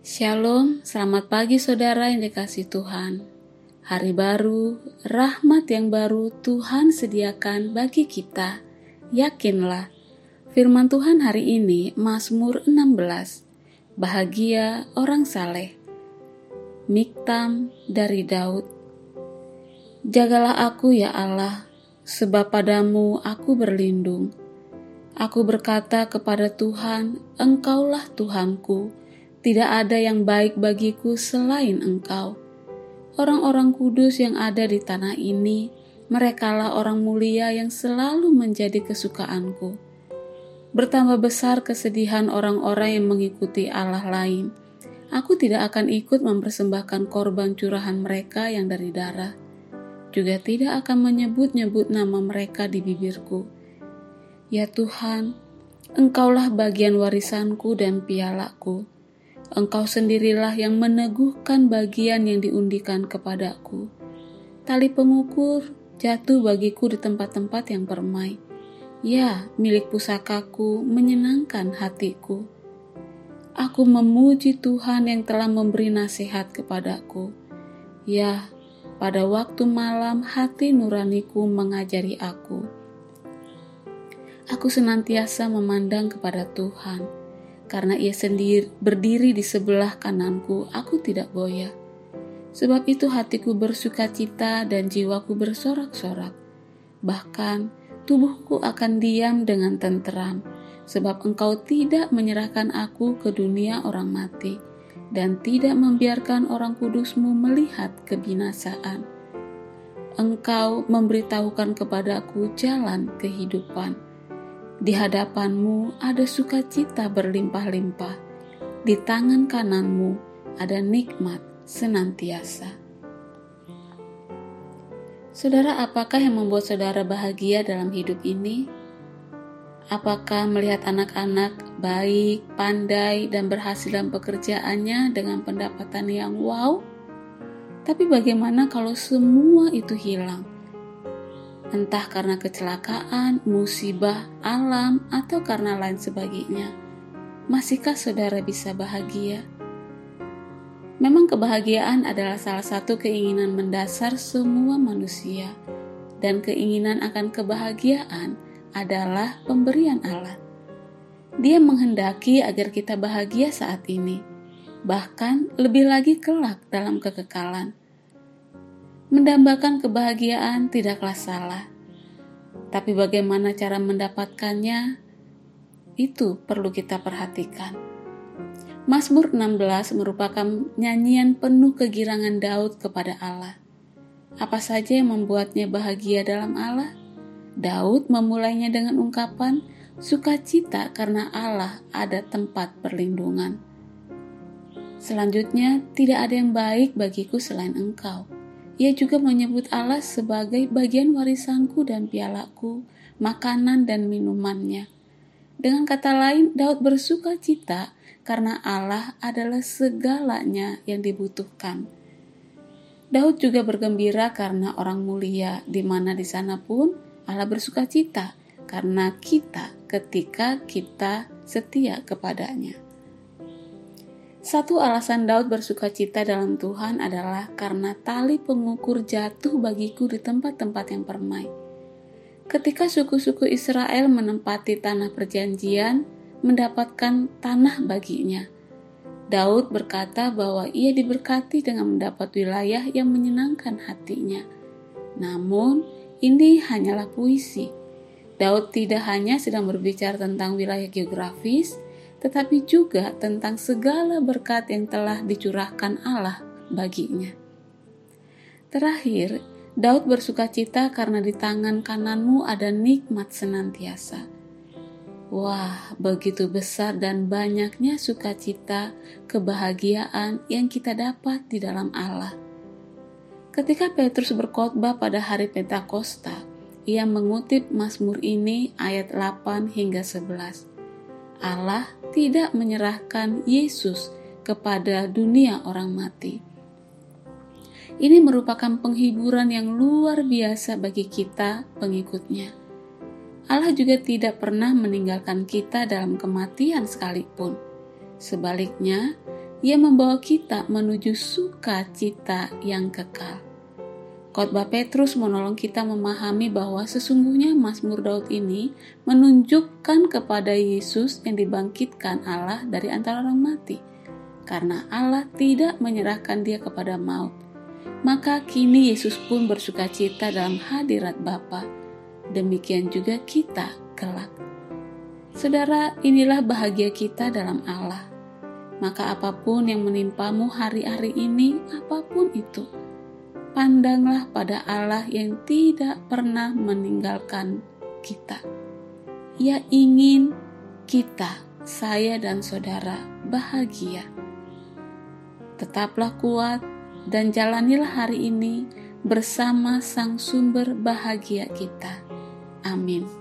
Shalom, selamat pagi saudara yang dikasih Tuhan. Hari baru, rahmat yang baru Tuhan sediakan bagi kita. Yakinlah, firman Tuhan hari ini Mazmur 16. Bahagia orang saleh. Miktam dari Daud. Jagalah aku ya Allah, sebab padamu aku berlindung. Aku berkata kepada Tuhan, Engkaulah Tuhanku tidak ada yang baik bagiku selain Engkau. Orang-orang kudus yang ada di tanah ini, merekalah orang mulia yang selalu menjadi kesukaanku. Bertambah besar kesedihan orang-orang yang mengikuti Allah lain. Aku tidak akan ikut mempersembahkan korban curahan mereka yang dari darah. Juga tidak akan menyebut-nyebut nama mereka di bibirku. Ya Tuhan, Engkaulah bagian warisanku dan pialaku Engkau sendirilah yang meneguhkan bagian yang diundikan kepadaku. Tali pengukur jatuh bagiku di tempat-tempat yang permai. Ya, milik pusakaku menyenangkan hatiku. Aku memuji Tuhan yang telah memberi nasihat kepadaku. Ya, pada waktu malam hati nuraniku mengajari aku. Aku senantiasa memandang kepada Tuhan karena ia sendiri berdiri di sebelah kananku, aku tidak goyah. Sebab itu hatiku bersuka cita dan jiwaku bersorak-sorak. Bahkan tubuhku akan diam dengan tenteram, sebab engkau tidak menyerahkan aku ke dunia orang mati, dan tidak membiarkan orang kudusmu melihat kebinasaan. Engkau memberitahukan kepadaku jalan kehidupan di hadapanmu ada sukacita berlimpah-limpah. Di tangan kananmu ada nikmat senantiasa. Saudara, apakah yang membuat saudara bahagia dalam hidup ini? Apakah melihat anak-anak baik, pandai, dan berhasil dalam pekerjaannya dengan pendapatan yang wow? Tapi bagaimana kalau semua itu hilang? Entah karena kecelakaan, musibah, alam, atau karena lain sebagainya. Masihkah saudara bisa bahagia? Memang kebahagiaan adalah salah satu keinginan mendasar semua manusia, dan keinginan akan kebahagiaan adalah pemberian Allah. Dia menghendaki agar kita bahagia saat ini, bahkan lebih lagi kelak dalam kekekalan. Mendambakan kebahagiaan tidaklah salah, tapi bagaimana cara mendapatkannya itu perlu kita perhatikan. Mazmur 16 merupakan nyanyian penuh kegirangan Daud kepada Allah. Apa saja yang membuatnya bahagia dalam Allah? Daud memulainya dengan ungkapan sukacita karena Allah ada tempat perlindungan. Selanjutnya, tidak ada yang baik bagiku selain engkau. Ia juga menyebut Allah sebagai bagian warisanku dan pialaku, makanan dan minumannya. Dengan kata lain, Daud bersuka cita karena Allah adalah segalanya yang dibutuhkan. Daud juga bergembira karena orang mulia, di mana di sana pun Allah bersuka cita karena kita ketika kita setia kepadanya. Satu alasan Daud bersuka cita dalam Tuhan adalah karena tali pengukur jatuh bagiku di tempat-tempat yang permai. Ketika suku-suku Israel menempati tanah perjanjian, mendapatkan tanah baginya. Daud berkata bahwa ia diberkati dengan mendapat wilayah yang menyenangkan hatinya. Namun, ini hanyalah puisi. Daud tidak hanya sedang berbicara tentang wilayah geografis, tetapi juga tentang segala berkat yang telah dicurahkan Allah baginya. Terakhir, Daud bersuka cita karena di tangan kananmu ada nikmat senantiasa. Wah, begitu besar dan banyaknya sukacita, kebahagiaan yang kita dapat di dalam Allah. Ketika Petrus berkhotbah pada hari Pentakosta, ia mengutip Mazmur ini ayat 8 hingga 11. Allah tidak menyerahkan Yesus kepada dunia orang mati. Ini merupakan penghiburan yang luar biasa bagi kita, pengikutnya. Allah juga tidak pernah meninggalkan kita dalam kematian sekalipun. Sebaliknya, Ia membawa kita menuju sukacita yang kekal. Khotbah Petrus menolong kita memahami bahwa sesungguhnya Mazmur Daud ini menunjukkan kepada Yesus yang dibangkitkan Allah dari antara orang mati. Karena Allah tidak menyerahkan dia kepada maut. Maka kini Yesus pun bersuka cita dalam hadirat Bapa. Demikian juga kita kelak. Saudara, inilah bahagia kita dalam Allah maka apa pun yang menimpamu hari-hari ini, apa pun itu, pandanglah pada Allah yang tidak pernah meninggalkan kita. Ia ingin kita, saya dan saudara, bahagia. Tetaplah kuat dan jalanilah hari ini bersama Sang Sumber bahagia kita. Amin.